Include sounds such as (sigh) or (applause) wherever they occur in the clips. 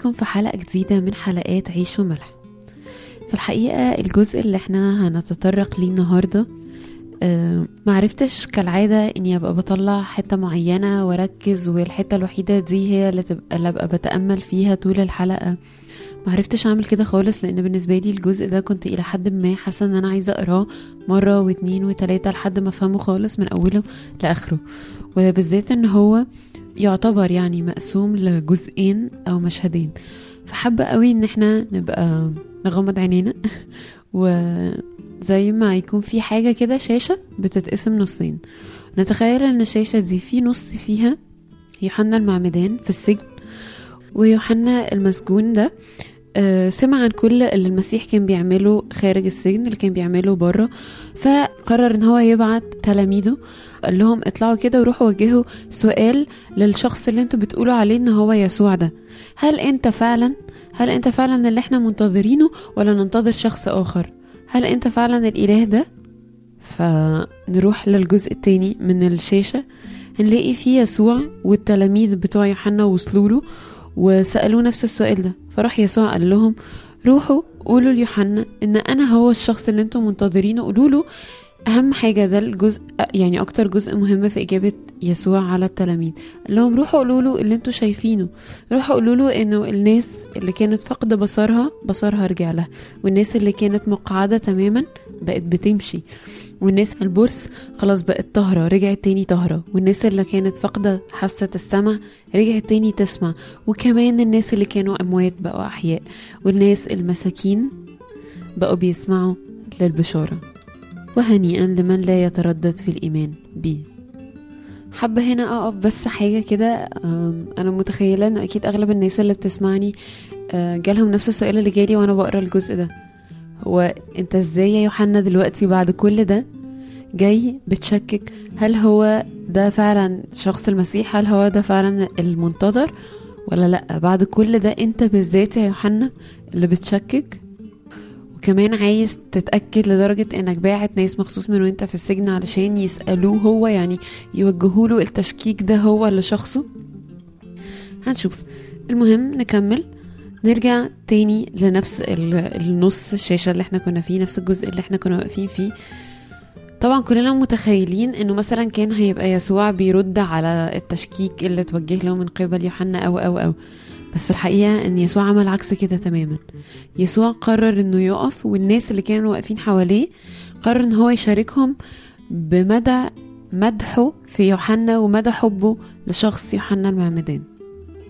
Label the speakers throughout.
Speaker 1: بيكم في حلقة جديدة من حلقات عيش وملح. في الحقيقة الجزء اللي إحنا هنتطرق ليه النهاردة آه، معرفتش كالعادة إني أبقى بطلع حتة معينة وأركز والحتة الوحيدة دي هي اللي تبقى اللي أبقى بتأمل فيها طول الحلقة. معرفتش أعمل كده خالص لأن بالنسبة لي الجزء ده كنت إلى حد ما حاسة إن أنا عايزة أقراه مرة واتنين وتلاتة لحد ما أفهمه خالص من أوله لآخره. وبالذات إن هو يعتبر يعني مقسوم لجزئين أو مشهدين. فحابة قوي إن إحنا نبقى نغمض عينينا. (laughs) وزي ما يكون في حاجة كده شاشة بتتقسم نصين. نتخيل إن الشاشة دي في نص فيها يوحنا المعمدان في السجن ويوحنا المسجون ده. سمع عن كل اللي المسيح كان بيعمله خارج السجن اللي كان بيعمله بره. فقرر إن هو يبعت تلاميذه قال لهم اطلعوا كده وروحوا وجهوا سؤال للشخص اللي أنتوا بتقولوا عليه إن هو يسوع ده. هل أنت فعلا هل أنت فعلا اللي إحنا منتظرينه ولا ننتظر شخص آخر؟ هل أنت فعلا الإله ده؟ فنروح للجزء التاني من الشاشة. هنلاقي فيه يسوع والتلاميذ بتوع يوحنا وصلوا له. وسألوه نفس السؤال ده. فراح يسوع قال لهم روحوا قولوا ليوحنا إن أنا هو الشخص اللي أنتم منتظرينه. قولوا له أهم حاجة ده الجزء يعني أكتر جزء مهم في إجابة يسوع على التلاميذ. قال لهم روحوا قولوا له اللي أنتوا شايفينه. روحوا قولوا له إنه الناس اللي كانت فاقدة بصرها بصرها رجع لها. والناس اللي كانت مقعدة تماما بقت بتمشي. والناس البورس خلاص بقت طهرة رجعت تاني طهرة والناس اللي كانت فاقدة حاسة السمع رجعت تاني تسمع. وكمان الناس اللي كانوا أموات بقوا أحياء. والناس المساكين بقوا بيسمعوا للبشارة. وهنيئا لمن لا يتردد في الإيمان بي حابة هنا أقف بس حاجة كده. أنا متخيلة إنه أكيد أغلب الناس اللي بتسمعني أه، جالهم نفس السؤال اللي جالي وأنا بقرأ الجزء ده. هو أنت إزاي يا يوحنا دلوقتي بعد كل ده جاي بتشكك؟ هل هو ده فعلا شخص المسيح؟ هل هو ده فعلا المنتظر؟ ولا لأ؟ بعد كل ده أنت بالذات يا يوحنا اللي بتشكك؟ وكمان عايز تتأكد لدرجة إنك باعت ناس مخصوص من وانت في السجن علشان يسألوه هو يعني يوجهوا له التشكيك ده هو لشخصه؟ هنشوف. المهم نكمل. نرجع تاني لنفس ال- النص الشاشة اللي إحنا كنا فيه نفس الجزء اللي إحنا كنا واقفين فيه. طبعا كلنا متخيلين إنه مثلا كان هيبقى يسوع بيرد على التشكيك اللي توجه له من قبل يوحنا أو أو أو. بس في الحقيقة إن يسوع عمل عكس كده تماما. يسوع قرر إنه يقف والناس اللي كانوا واقفين حواليه قرر إن هو يشاركهم بمدى مدحه في يوحنا ومدى حبه لشخص يوحنا المعمدان.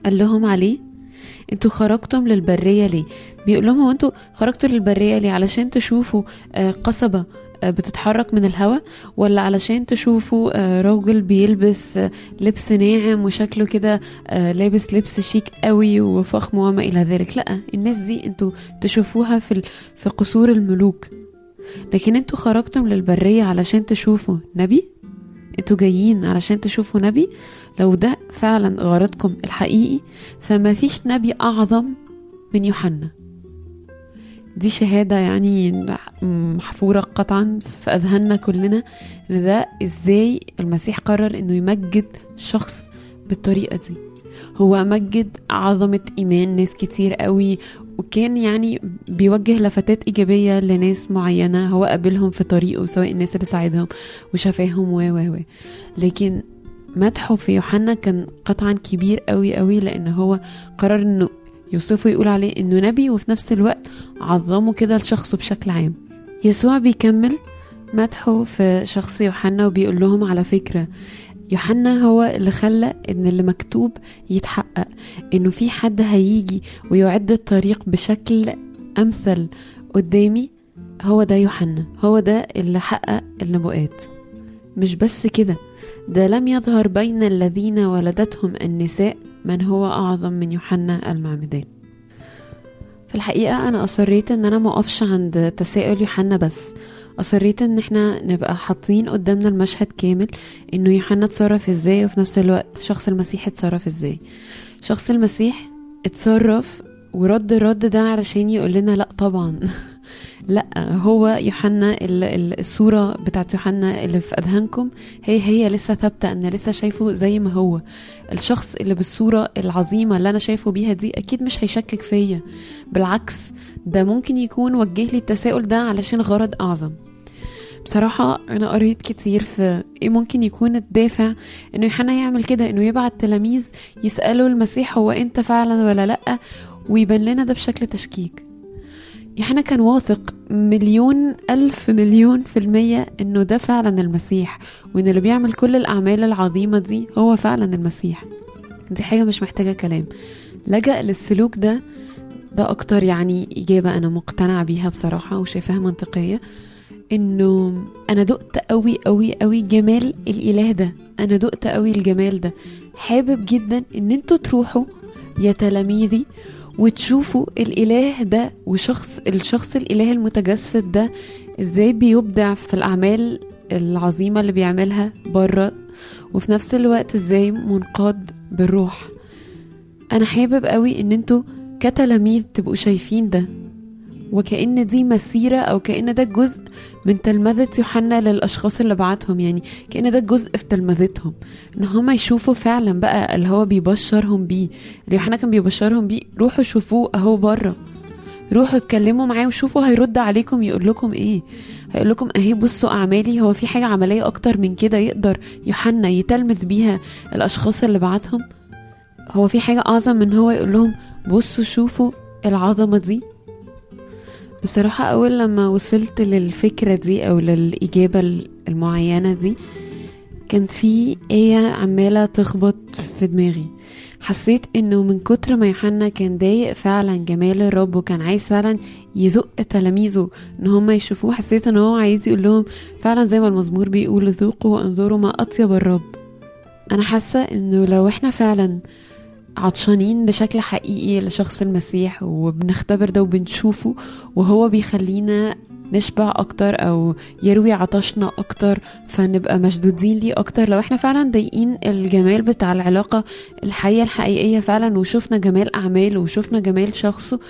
Speaker 1: قال لهم عليه أنتوا خرجتم للبرية ليه؟ بيقول لهم هو أنتوا خرجتوا للبرية ليه؟ علشان تشوفوا آه، قصبة آه، بتتحرك من الهواء ولا علشان تشوفوا آه، راجل بيلبس لبس ناعم وشكله كده لابس لبس شيك قوي وفخم وما إلى ذلك؟ لأ الناس دي أنتوا تشوفوها في في قصور الملوك. لكن أنتوا خرجتم للبرية علشان تشوفوا نبي؟ أنتوا جايين علشان تشوفوا نبي؟ لو ده فعلا غرضكم الحقيقي فما فيش نبي أعظم من يوحنا. دي شهادة يعني محفورة قطعا في أذهاننا كلنا إن ده إزاي المسيح قرر إنه يمجد شخص بالطريقة دي. هو مجد عظمة إيمان ناس كتير قوي وكان يعني بيوجه لفتات إيجابية لناس معينة هو قابلهم في طريقه سواء الناس اللي ساعدهم وشافاهم و و و. لكن مدحه في يوحنا كان قطعا كبير قوي قوي لأن هو قرر إنه يوصفه يقول عليه إنه نبي وفي نفس الوقت عظمه كده لشخصه بشكل عام. يسوع بيكمل مدحه في شخص يوحنا وبيقول لهم على فكرة يوحنا هو اللي خلى إن اللي مكتوب يتحقق إنه في حد هيجي ويعد الطريق بشكل أمثل قدامي هو ده يوحنا هو ده اللي حقق النبوءات. مش بس كده ده لم يظهر بين الذين ولدتهم النساء من هو أعظم من يوحنا المعمدان. في الحقيقة أنا أصريت إن أنا مقفش عند تساؤل يوحنا بس أصريت إن إحنا نبقى حاطين قدامنا المشهد كامل إنه يوحنا اتصرف إزاي وفي نفس الوقت شخص المسيح اتصرف إزاي. شخص المسيح اتصرف ورد الرد ده علشان يقول لنا لأ طبعا. (laughs) لا هو يوحنا الصورة بتاعت يوحنا اللي في أذهانكم هي هي لسه ثابتة أنا لسه شايفه زي ما هو. الشخص اللي بالصورة العظيمة اللي أنا شايفه بيها دي أكيد مش هيشكك فيا. بالعكس ده ممكن يكون وجه لي التساؤل ده علشان غرض أعظم. بصراحة أنا قريت كتير في إيه ممكن يكون الدافع إنه يوحنا يعمل كده إنه يبعت تلاميذ يسألوا المسيح هو أنت فعلا ولا لأ ويبان لنا ده بشكل تشكيك. يوحنا كان واثق مليون ألف مليون في المية إنه ده فعلا المسيح وإن اللي بيعمل كل الأعمال العظيمة دي هو فعلا المسيح. دي حاجة مش محتاجة كلام. لجأ للسلوك ده ده أكتر يعني إجابة أنا مقتنعة بيها بصراحة وشايفاها منطقية. إنه أنا دقت قوي قوي قوي جمال الإله ده. أنا دقت قوي الجمال ده. حابب جدا إن أنتوا تروحوا يا تلاميذي وتشوفوا الإله ده وشخص الشخص الإله المتجسد ده إزاي بيبدع في الأعمال العظيمة اللي بيعملها بره وفي نفس الوقت إزاي منقاد بالروح. أنا حابب قوي إن أنتوا كتلاميذ تبقوا شايفين ده. وكأن دي مسيرة أو كأن ده جزء من تلمذة يوحنا للأشخاص اللي بعتهم يعني كأن ده جزء في تلمذتهم. إن هما يشوفوا فعلا بقى اللي هو بيبشرهم بيه. اللي يوحنا كان بيبشرهم بيه روحوا شوفوه أهو بره. روحوا اتكلموا معاه وشوفوا هيرد عليكم يقول لكم إيه. هيقول لكم أهي بصوا أعمالي هو في حاجة عملية أكتر من كده يقدر يوحنا يتلمذ بيها الأشخاص اللي بعتهم؟ هو في حاجة أعظم من هو يقول لهم بصوا شوفوا العظمة دي؟ بصراحة أول لما وصلت للفكرة دي أو للإجابة المعينة دي كانت في آية عمالة تخبط في دماغي. حسيت إنه من كتر ما يوحنا كان ضايق فعلا جمال الرب وكان عايز فعلا يزق تلاميذه إن هم يشوفوه. حسيت إن هو عايز يقول لهم فعلا زي ما المزمور بيقول ذوقوا وأنظروا ما أطيب الرب. أنا حاسة إنه لو إحنا فعلا عطشانين بشكل حقيقي لشخص المسيح وبنختبر ده وبنشوفه وهو بيخلينا نشبع أكتر أو يروي عطشنا أكتر فنبقى مشدودين ليه أكتر. لو إحنا فعلا ضايقين الجمال بتاع العلاقة الحقيقية الحقيقية فعلا وشفنا جمال أعماله وشفنا جمال شخصه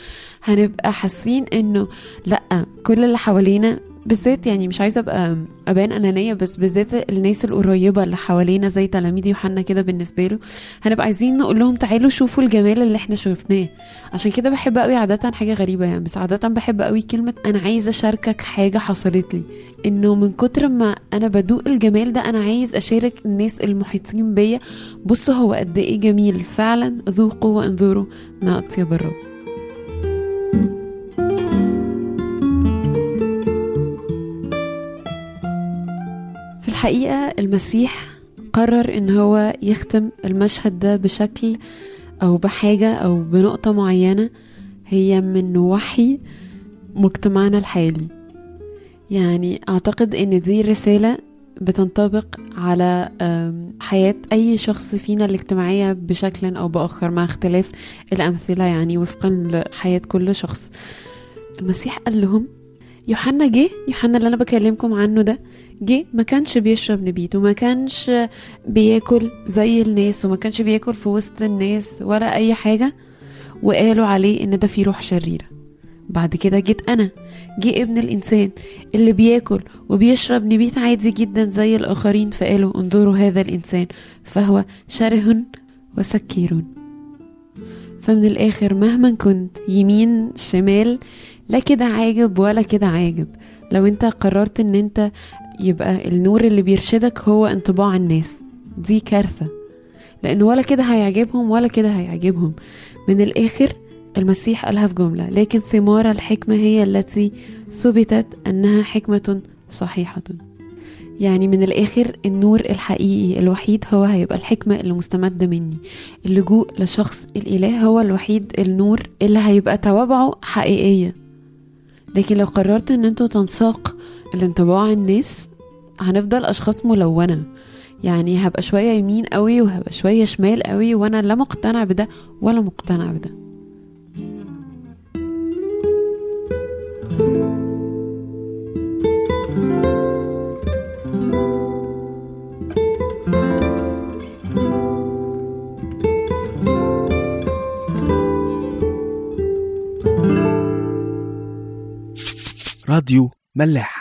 Speaker 1: هنبقى حاسين إنه لأ كل اللي حوالينا بالذات يعني مش عايزة أبقى أبان أنانية بس بالذات الناس القريبة اللي حوالينا زي تلاميذ يوحنا كده بالنسبة له هنبقى عايزين نقول لهم تعالوا شوفوا الجمال اللي إحنا شفناه. عشان كده بحب قوي عادة حاجة غريبة يعني بس عادة بحب قوي كلمة أنا عايزة أشاركك حاجة حصلت لي. إنه من كتر ما أنا بدوق الجمال ده أنا عايز أشارك الناس المحيطين بيا بصوا هو قد إيه جميل. فعلا ذوقوا وانظروا ما أطيب الرب. الحقيقة المسيح قرر إن هو يختم المشهد ده بشكل أو بحاجة أو بنقطة معينة هي من وحي مجتمعنا الحالي. يعني أعتقد إن دي رسالة بتنطبق على حياة أي شخص فينا الاجتماعية بشكل أو بآخر مع اختلاف الأمثلة يعني وفقا لحياة كل شخص. المسيح قال لهم يوحنا جه يوحنا اللي أنا بكلمكم عنه ده جه ما كانش بيشرب نبيت وما كانش بياكل زي الناس وما كانش بياكل في وسط الناس ولا أي حاجة وقالوا عليه إن ده فيه روح شريرة. بعد كده جيت أنا جه ابن الإنسان اللي بياكل وبيشرب نبيت عادي جدا زي الآخرين فقالوا انظروا هذا الإنسان فهو شره وسكير. فمن الآخر مهما كنت يمين شمال لا كده عاجب ولا كده عاجب. لو انت قررت ان انت يبقى النور اللي بيرشدك هو انطباع الناس دي كارثة. لأنه ولا كده هيعجبهم ولا كده هيعجبهم. من الآخر المسيح قالها في جملة لكن ثمار الحكمة هي التي ثبتت أنها حكمة صحيحة. يعني من الآخر النور الحقيقي الوحيد هو هيبقى الحكمة اللي مستمدة مني. اللجوء لشخص الإله هو الوحيد النور اللي هيبقى توابعه حقيقية. لكن لو قررت إن أنتوا تنساق الانطباع الناس هنفضل أشخاص ملونة. يعني هبقى شوية يمين قوي وهبقى شوية شمال قوي وأنا لا مقتنع بده ولا مقتنع بده.
Speaker 2: راديو ملاح.